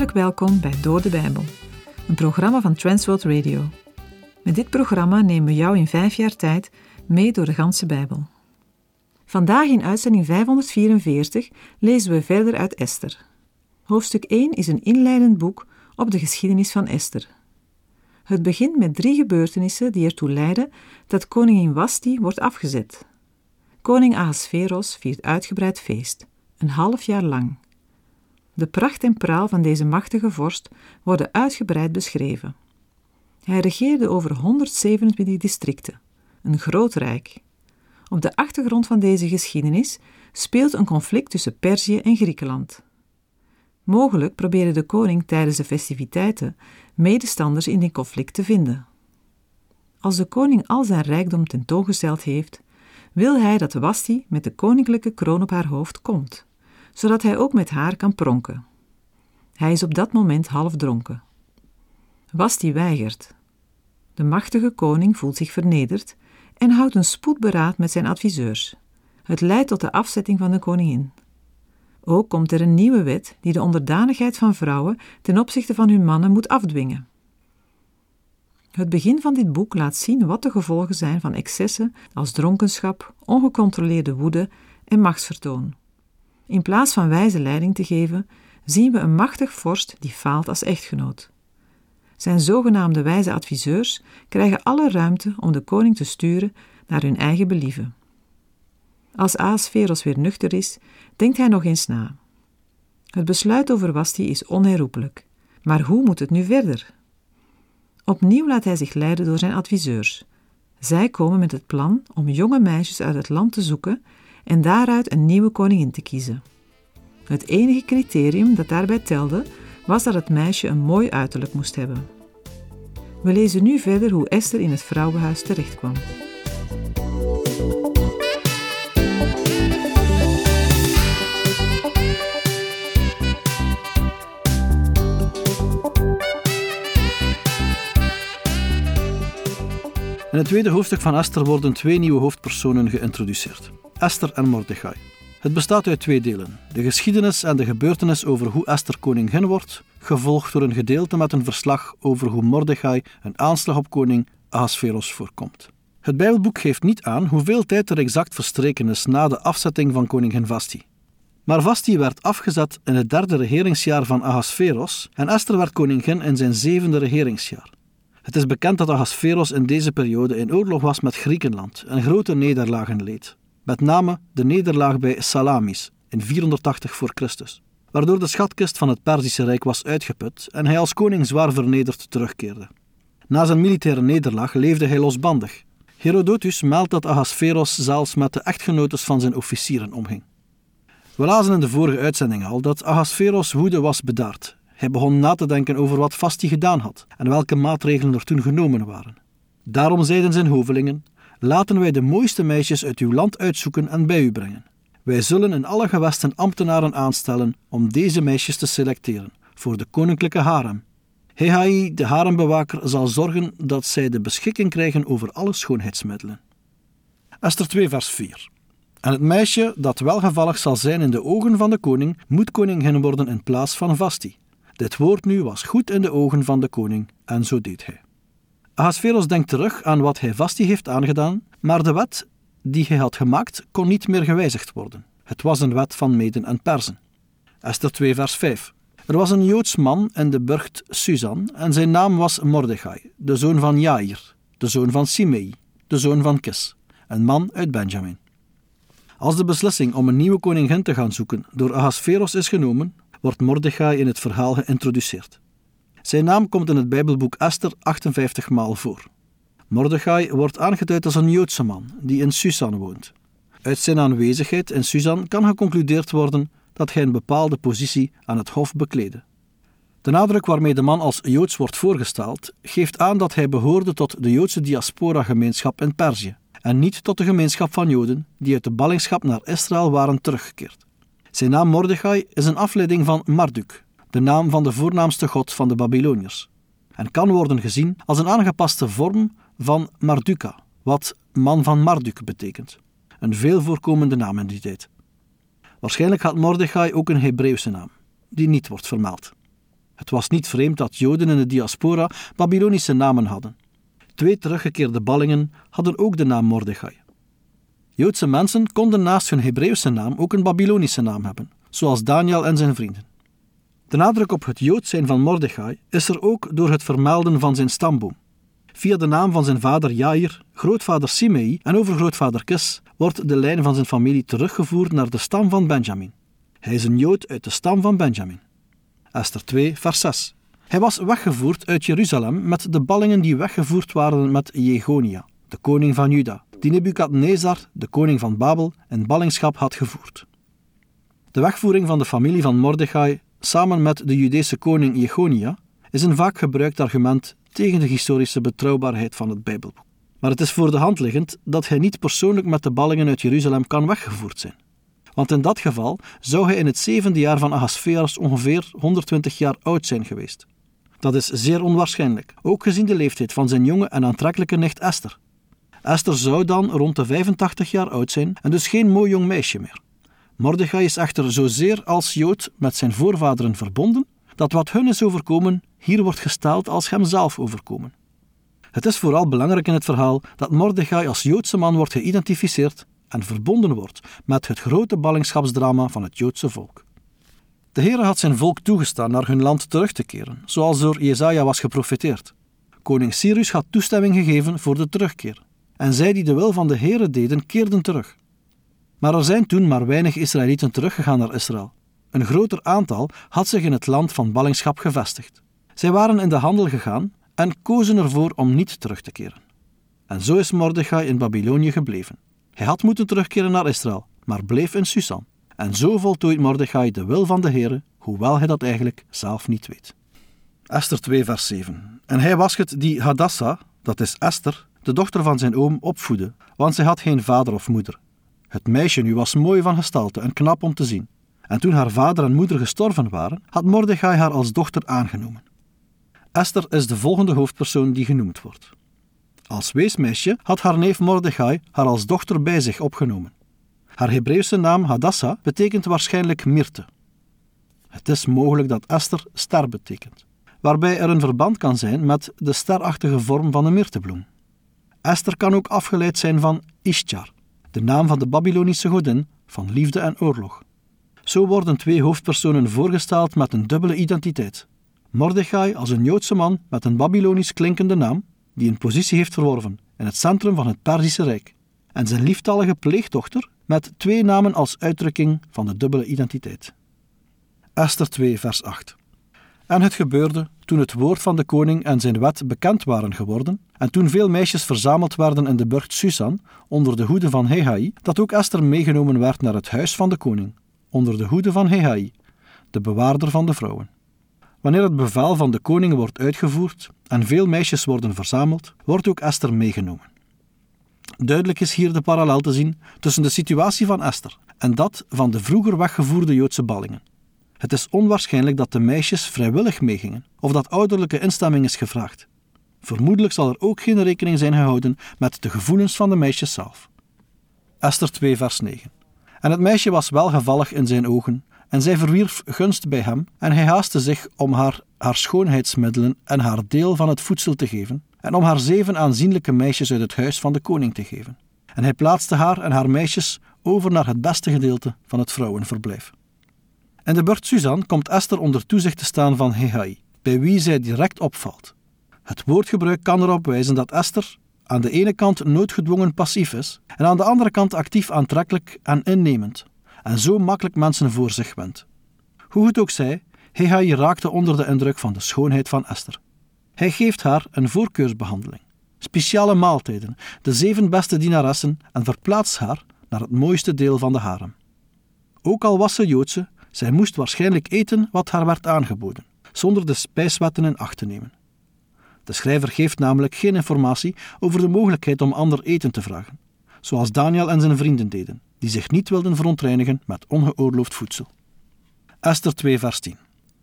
Welkom bij Door de Bijbel, een programma van Transworld Radio. Met dit programma nemen we jou in vijf jaar tijd mee door de ganse Bijbel. Vandaag in uitzending 544 lezen we verder uit Esther. Hoofdstuk 1 is een inleidend boek op de geschiedenis van Esther. Het begint met drie gebeurtenissen die ertoe leiden dat koningin Wasti wordt afgezet. Koning Ahasveros viert uitgebreid feest, een half jaar lang. De pracht en praal van deze machtige vorst worden uitgebreid beschreven. Hij regeerde over 127 districten, een groot rijk. Op de achtergrond van deze geschiedenis speelt een conflict tussen Perzië en Griekenland. Mogelijk probeerde de koning tijdens de festiviteiten medestanders in dit conflict te vinden. Als de koning al zijn rijkdom tentoongesteld heeft, wil hij dat Wasti met de koninklijke kroon op haar hoofd komt, zodat hij ook met haar kan pronken. Hij is op dat moment half dronken. Wasti weigert. De machtige koning voelt zich vernederd en houdt een spoedberaad met zijn adviseurs. Het leidt tot de afzetting van de koningin. Ook komt er een nieuwe wet die de onderdanigheid van vrouwen ten opzichte van hun mannen moet afdwingen. Het begin van dit boek laat zien wat de gevolgen zijn van excessen als dronkenschap, ongecontroleerde woede en machtsvertoon. In plaats van wijze leiding te geven, zien we een machtig vorst die faalt als echtgenoot. Zijn zogenaamde wijze adviseurs krijgen alle ruimte om de koning te sturen naar hun eigen believen. Als Aasveros weer nuchter is, denkt hij nog eens na. Het besluit over Wasti is onherroepelijk. Maar hoe moet het nu verder? Opnieuw laat hij zich leiden door zijn adviseurs. Zij komen met het plan om jonge meisjes uit het land te zoeken en daaruit een nieuwe koningin te kiezen. Het enige criterium dat daarbij telde was dat het meisje een mooi uiterlijk moest hebben. We lezen nu verder hoe Esther in het vrouwenhuis terechtkwam. In het tweede hoofdstuk van Esther worden twee nieuwe hoofdpersonen geïntroduceerd: Esther en Mordechai. Het bestaat uit twee delen: de geschiedenis en de gebeurtenis over hoe Esther koningin wordt, gevolgd door een gedeelte met een verslag over hoe Mordechai een aanslag op koning Ahasveros voorkomt. Het Bijbelboek geeft niet aan hoeveel tijd er exact verstreken is na de afzetting van koningin Vasti. Maar Vasti werd afgezet in het derde regeringsjaar van Ahasveros en Esther werd koningin in zijn zevende regeringsjaar. Het is bekend dat Ahasveros in deze periode in oorlog was met Griekenland en grote nederlagen leed. Met name de nederlaag bij Salamis in 480 voor Christus, waardoor de schatkist van het Perzische Rijk was uitgeput en hij als koning zwaar vernederd terugkeerde. Na zijn militaire nederlaag leefde hij losbandig. Herodotus meldt dat Ahasveros zelfs met de echtgenotes van zijn officieren omging. We lazen in de vorige uitzending al dat Ahasveros' woede was bedaard hij begon na te denken over wat Vasti gedaan had en welke maatregelen er toen genomen waren. Daarom zeiden zijn hovelingen: Laten wij de mooiste meisjes uit uw land uitzoeken en bij u brengen. Wij zullen in alle gewesten ambtenaren aanstellen om deze meisjes te selecteren voor de koninklijke harem. Hehai, de harembewaker, zal zorgen dat zij de beschikking krijgen over alle schoonheidsmiddelen. Esther 2, vers 4. En het meisje dat welgevallig zal zijn in de ogen van de koning, moet koningin worden in plaats van Vasti. Dit woord nu was goed in de ogen van de koning, en zo deed hij. Ahasveros denkt terug aan wat hij Vasti heeft aangedaan, maar de wet die hij had gemaakt kon niet meer gewijzigd worden. Het was een wet van Meden en Perzen. Esther 2, vers 5. Er was een Joods man in de burcht Susan, en zijn naam was Mordechai, de zoon van Jair, de zoon van Simei, de zoon van Kis, een man uit Benjamin. Als de beslissing om een nieuwe koningin te gaan zoeken door Ahasveros is genomen, wordt Mordechai in het verhaal geïntroduceerd. Zijn naam komt in het Bijbelboek Esther 58 maal voor. Mordechai wordt aangeduid als een Joodse man die in Susan woont. Uit zijn aanwezigheid in Susan kan geconcludeerd worden dat hij een bepaalde positie aan het hof bekleedde. De nadruk waarmee de man als Joods wordt voorgesteld, geeft aan dat hij behoorde tot de Joodse diaspora-gemeenschap in Perzië en niet tot de gemeenschap van Joden die uit de ballingschap naar Israël waren teruggekeerd. Zijn naam Mordechai is een afleiding van Marduk, de naam van de voornaamste god van de Babyloniërs, en kan worden gezien als een aangepaste vorm van Marduka, wat man van Marduk betekent. Een veel voorkomende naam in die tijd. Waarschijnlijk had Mordechai ook een Hebreeuwse naam, die niet wordt vermeld. Het was niet vreemd dat Joden in de diaspora Babylonische namen hadden. Twee teruggekeerde ballingen hadden ook de naam Mordechai. Joodse mensen konden naast hun Hebreeuwse naam ook een Babylonische naam hebben, zoals Daniel en zijn vrienden. De nadruk op het Jood zijn van Mordechai is er ook door het vermelden van zijn stamboom. Via de naam van zijn vader Jair, grootvader Simei en overgrootvader Kis wordt de lijn van zijn familie teruggevoerd naar de stam van Benjamin. Hij is een Jood uit de stam van Benjamin. Esther 2, vers 6. Hij was weggevoerd uit Jeruzalem met de ballingen die weggevoerd waren met Jegonia, de koning van Juda, die Nebukadnezar, de koning van Babel, in ballingschap had gevoerd. De wegvoering van de familie van Mordechai samen met de Judese koning Jegonia is een vaak gebruikt argument tegen de historische betrouwbaarheid van het Bijbelboek. Maar het is voor de hand liggend dat hij niet persoonlijk met de ballingen uit Jeruzalem kan weggevoerd zijn. Want in dat geval zou hij in het zevende jaar van Ahasveras ongeveer 120 jaar oud zijn geweest. Dat is zeer onwaarschijnlijk, ook gezien de leeftijd van zijn jonge en aantrekkelijke nicht Esther. Esther zou dan rond de 85 jaar oud zijn en dus geen mooi jong meisje meer. Mordechai is echter zozeer als Jood met zijn voorvaderen verbonden, dat wat hun is overkomen hier wordt gesteld als hemzelf overkomen. Het is vooral belangrijk in het verhaal dat Mordechai als Joodse man wordt geïdentificeerd en verbonden wordt met het grote ballingschapsdrama van het Joodse volk. De Heer had zijn volk toegestaan naar hun land terug te keren, zoals door Jezaja was geprofeteerd. Koning Cyrus had toestemming gegeven voor de terugkeer, en zij die de wil van de Heere deden, keerden terug. Maar er zijn toen maar weinig Israëlieten teruggegaan naar Israël. Een groter aantal had zich in het land van ballingschap gevestigd. Zij waren in de handel gegaan en kozen ervoor om niet terug te keren. En zo is Mordechai in Babylonië gebleven. Hij had moeten terugkeren naar Israël, maar bleef in Susan. En zo voltooit Mordechai de wil van de Heere, hoewel hij dat eigenlijk zelf niet weet. Esther 2, vers 7. En hij was het die Hadassah, dat is Esther, de dochter van zijn oom, opvoedde, want zij had geen vader of moeder. Het meisje nu was mooi van gestalte en knap om te zien. En toen haar vader en moeder gestorven waren, had Mordechai haar als dochter aangenomen. Esther is de volgende hoofdpersoon die genoemd wordt. Als weesmeisje had haar neef Mordechai haar als dochter bij zich opgenomen. Haar Hebreeuwse naam Hadassah betekent waarschijnlijk Mirte. Het is mogelijk dat Esther ster betekent, waarbij er een verband kan zijn met de sterachtige vorm van de myrtebloem. Esther kan ook afgeleid zijn van Ishtar, de naam van de Babylonische godin van liefde en oorlog. Zo worden twee hoofdpersonen voorgesteld met een dubbele identiteit. Mordechai als een Joodse man met een Babylonisch klinkende naam, die een positie heeft verworven in het centrum van het Perzische Rijk, en zijn lieftallige pleegdochter met twee namen als uitdrukking van de dubbele identiteit. Esther 2, vers 8. En het gebeurde toen het woord van de koning en zijn wet bekend waren geworden, en toen veel meisjes verzameld werden in de burcht Susan, onder de hoede van Hehai, dat ook Esther meegenomen werd naar het huis van de koning, onder de hoede van Hehai, de bewaarder van de vrouwen. Wanneer het bevel van de koning wordt uitgevoerd en veel meisjes worden verzameld, wordt ook Esther meegenomen. Duidelijk is hier de parallel te zien tussen de situatie van Esther en dat van de vroeger weggevoerde Joodse ballingen. Het is onwaarschijnlijk dat de meisjes vrijwillig meegingen of dat ouderlijke instemming is gevraagd. Vermoedelijk zal er ook geen rekening zijn gehouden met de gevoelens van de meisjes zelf. Esther 2, vers 9. En het meisje was welgevallig in zijn ogen, en zij verwierf gunst bij hem, en hij haastte zich om haar haar schoonheidsmiddelen en haar deel van het voedsel te geven, en om haar zeven aanzienlijke meisjes uit het huis van de koning te geven. En hij plaatste haar en haar meisjes over naar het beste gedeelte van het vrouwenverblijf. In de burcht Suzanne komt Esther onder toezicht te staan van Hehai, bij wie zij direct opvalt. Het woordgebruik kan erop wijzen dat Esther aan de ene kant noodgedwongen passief is en aan de andere kant actief aantrekkelijk en innemend, en zo makkelijk mensen voor zich wint. Hoe het ook zij, Hehai raakte onder de indruk van de schoonheid van Esther. Hij geeft haar een voorkeursbehandeling, speciale maaltijden, de zeven beste dienaressen en verplaatst haar naar het mooiste deel van de harem. Ook al was ze Joodse, zij moest waarschijnlijk eten wat haar werd aangeboden, zonder de spijswetten in acht te nemen. De schrijver geeft namelijk geen informatie over de mogelijkheid om ander eten te vragen, zoals Daniel en zijn vrienden deden, die zich niet wilden verontreinigen met ongeoorloofd voedsel. Esther 2, vers 10.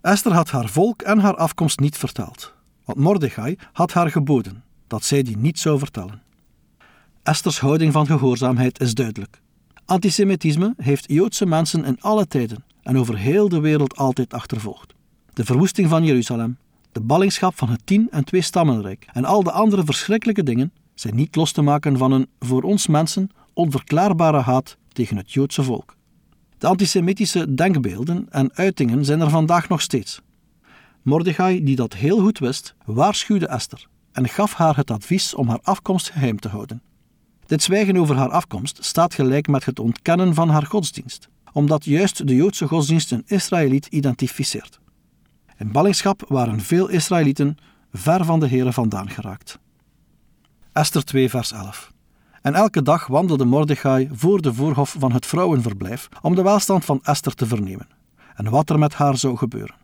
Esther had haar volk en haar afkomst niet verteld, want Mordechai had haar geboden dat zij die niet zou vertellen. Esters houding van gehoorzaamheid is duidelijk. Antisemitisme heeft Joodse mensen in alle tijden en over heel de wereld altijd achtervolgd. de verwoesting van Jeruzalem, de ballingschap van het tien en twee stammenrijk en al de andere verschrikkelijke dingen zijn niet los te maken van een voor ons mensen onverklaarbare haat tegen het Joodse volk. De antisemitische denkbeelden en uitingen zijn er vandaag nog steeds. Mordechai, die dat heel goed wist, waarschuwde Esther en gaf haar het advies om haar afkomst geheim te houden. Dit zwijgen over haar afkomst staat gelijk met het ontkennen van haar godsdienst, omdat juist de Joodse godsdienst een Israëliet identificeert. In ballingschap waren veel Israëlieten ver van de Here vandaan geraakt. Esther 2, vers 11. En elke dag wandelde Mordechai voor de voorhof van het vrouwenverblijf om de welstand van Esther te vernemen en wat er met haar zou gebeuren.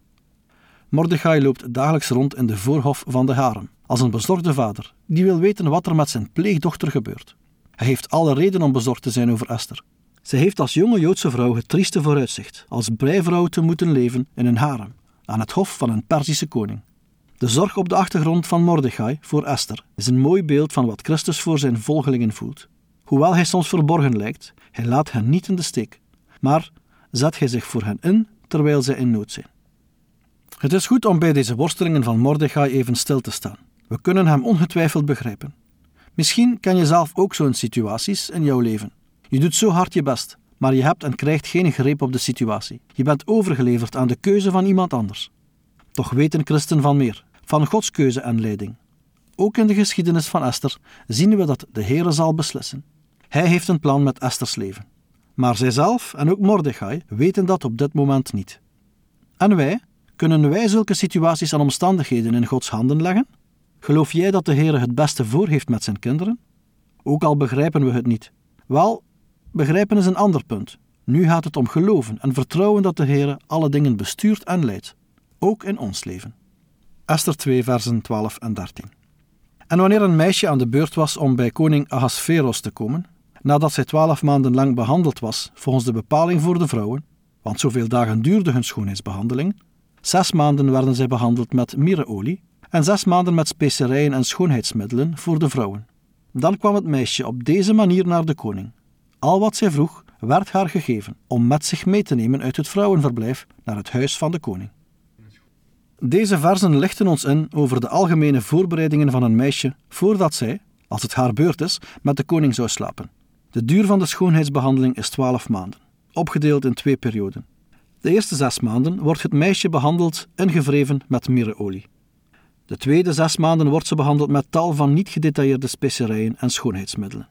Mordechai loopt dagelijks rond in de voorhof van de harem, als een bezorgde vader die wil weten wat er met zijn pleegdochter gebeurt. Hij heeft alle reden om bezorgd te zijn over Esther. Ze heeft als jonge Joodse vrouw het trieste vooruitzicht als breivrouw te moeten leven in een harem, aan het hof van een Perzische koning. De zorg op de achtergrond van Mordechai voor Esther is een mooi beeld van wat Christus voor zijn volgelingen voelt. Hoewel hij soms verborgen lijkt, hij laat hen niet in de steek, maar zet hij zich voor hen in terwijl zij in nood zijn. Het is goed om bij deze worstelingen van Mordechai even stil te staan. We kunnen hem ongetwijfeld begrijpen. Misschien ken je zelf ook zo'n situaties in jouw leven. Je doet zo hard je best, maar je hebt en krijgt geen greep op de situatie. Je bent overgeleverd aan de keuze van iemand anders. Toch weten christen van meer, van Gods keuze en leiding. Ook in de geschiedenis van Esther zien we dat de Heere zal beslissen. Hij heeft een plan met Esters leven. Maar zijzelf en ook Mordechai weten dat op dit moment niet. En wij, kunnen wij zulke situaties en omstandigheden in Gods handen leggen? Geloof jij dat de Heer het beste voor heeft met zijn kinderen? Ook al begrijpen we het niet. Wel, begrijpen is een ander punt. Nu gaat het om geloven en vertrouwen dat de Heer alle dingen bestuurt en leidt, ook in ons leven. Esther 2, versen 12 en 13. En wanneer een meisje aan de beurt was om bij koning Ahasveros te komen, nadat zij twaalf maanden lang behandeld was volgens de bepaling voor de vrouwen, want zoveel dagen duurde hun schoonheidsbehandeling, zes maanden werden zij behandeld met mireolie en zes maanden met specerijen en schoonheidsmiddelen voor de vrouwen. Dan kwam het meisje op deze manier naar de koning. Al wat zij vroeg, werd haar gegeven om met zich mee te nemen uit het vrouwenverblijf naar het huis van de koning. Deze versen lichten ons in over de algemene voorbereidingen van een meisje voordat zij, als het haar beurt is, met de koning zou slapen. De duur van de schoonheidsbehandeling is twaalf maanden, opgedeeld in twee perioden. De eerste zes maanden wordt het meisje behandeld ingevreven met mireolie. De tweede zes maanden wordt ze behandeld met tal van niet gedetailleerde specerijen en schoonheidsmiddelen.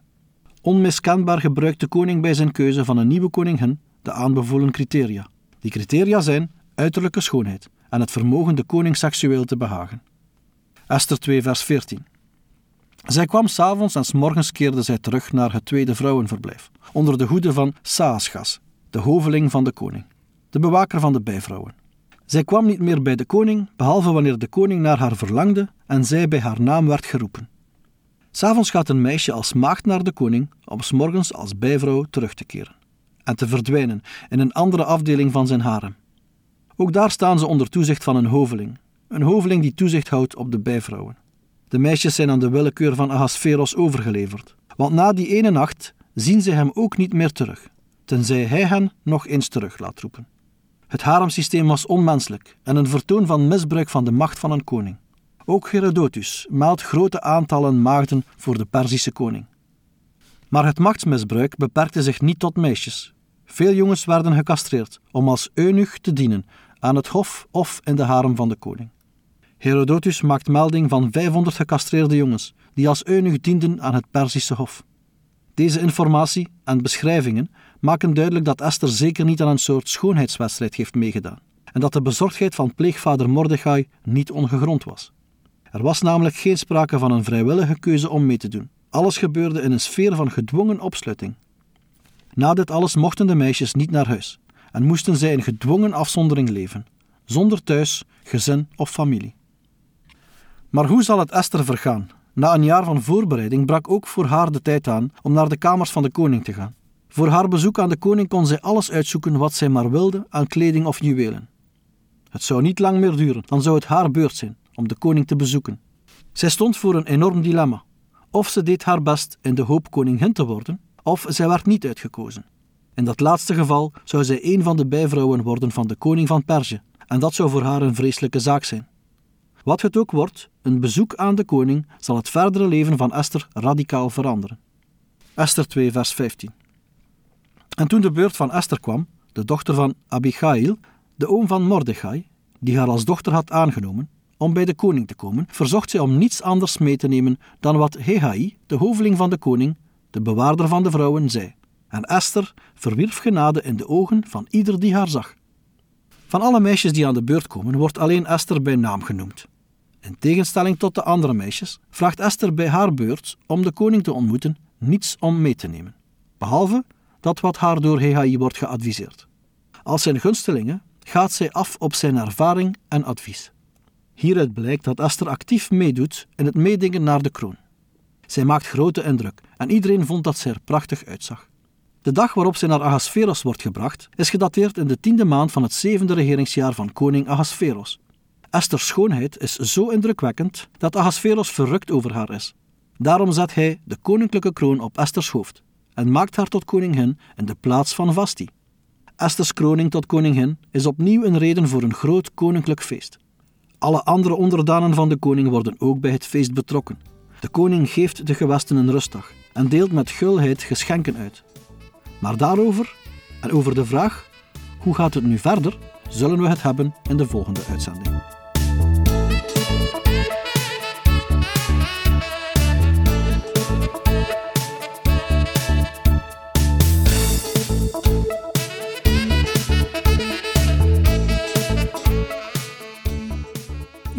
Onmiskenbaar gebruikt de koning bij zijn keuze van een nieuwe koningin de aanbevolen criteria. Die criteria zijn uiterlijke schoonheid en het vermogen de koning seksueel te behagen. Esther 2, vers 14. Zij kwam s'avonds en s morgens keerde zij terug naar het tweede vrouwenverblijf, onder de hoede van Saasgas, de hoveling van de koning, de bewaker van de bijvrouwen. Zij kwam niet meer bij de koning, behalve wanneer de koning naar haar verlangde en zij bij haar naam werd geroepen. S'avonds gaat een meisje als maagd naar de koning om s morgens als bijvrouw terug te keren en te verdwijnen in een andere afdeling van zijn harem. Ook daar staan ze onder toezicht van een hoveling, een hoveling die toezicht houdt op de bijvrouwen. De meisjes zijn aan de willekeur van Ahasveros overgeleverd, want na die ene nacht zien ze hem ook niet meer terug, tenzij hij hen nog eens terug laat roepen. Het haremsysteem was onmenselijk en een vertoon van misbruik van de macht van een koning. Ook Herodotus meldt grote aantallen maagden voor de Perzische koning. Maar het machtsmisbruik beperkte zich niet tot meisjes. Veel jongens werden gecastreerd om als eunuch te dienen aan het hof of in de harem van de koning. Herodotus maakt melding van 500 gecastreerde jongens die als eunuch dienden aan het Perzische hof. Deze informatie en beschrijvingen maken duidelijk dat Esther zeker niet aan een soort schoonheidswedstrijd heeft meegedaan en dat de bezorgdheid van pleegvader Mordechai niet ongegrond was. Er was namelijk geen sprake van een vrijwillige keuze om mee te doen. Alles gebeurde in een sfeer van gedwongen opsluiting. Na dit alles mochten de meisjes niet naar huis en moesten zij in gedwongen afzondering leven, zonder thuis, gezin of familie. Maar hoe zal het Esther vergaan? Na een jaar van voorbereiding brak ook voor haar de tijd aan om naar de kamers van de koning te gaan. Voor haar bezoek aan de koning kon zij alles uitzoeken wat zij maar wilde aan kleding of juwelen. Het zou niet lang meer duren, dan zou het haar beurt zijn om de koning te bezoeken. Zij stond voor een enorm dilemma. Of ze deed haar best in de hoop koningin te worden, of zij werd niet uitgekozen. In dat laatste geval zou zij een van de bijvrouwen worden van de koning van Perzië en dat zou voor haar een vreselijke zaak zijn. Wat het ook wordt, een bezoek aan de koning zal het verdere leven van Esther radicaal veranderen. Esther 2, vers 15. En toen de beurt van Esther kwam, de dochter van Abigail, de oom van Mordechai, die haar als dochter had aangenomen, om bij de koning te komen, verzocht zij om niets anders mee te nemen dan wat Hehai, de hoveling van de koning, de bewaarder van de vrouwen, zei. En Esther verwierf genade in de ogen van ieder die haar zag. Van alle meisjes die aan de beurt komen, wordt alleen Esther bij naam genoemd. In tegenstelling tot de andere meisjes, vraagt Esther bij haar beurt om de koning te ontmoeten niets om mee te nemen, behalve dat wat haar door Hehai wordt geadviseerd. Als zijn gunstelinge gaat zij af op zijn ervaring en advies. Hieruit blijkt dat Esther actief meedoet in het meedingen naar de kroon. Zij maakt grote indruk en iedereen vond dat zij er prachtig uitzag. De dag waarop zij naar Ahasveros wordt gebracht, is gedateerd in de tiende maand van het zevende regeringsjaar van koning Ahasveros. Esther's schoonheid is zo indrukwekkend dat Ahasveros verrukt over haar is. Daarom zet hij de koninklijke kroon op Esther's hoofd en maakt haar tot koningin in de plaats van Vasti. Esther's kroning tot koningin is opnieuw een reden voor een groot koninklijk feest. Alle andere onderdanen van de koning worden ook bij het feest betrokken. De koning geeft de gewesten een rustdag en deelt met gulheid geschenken uit. Maar daarover en over de vraag hoe gaat het nu verder, zullen we het hebben in de volgende uitzending.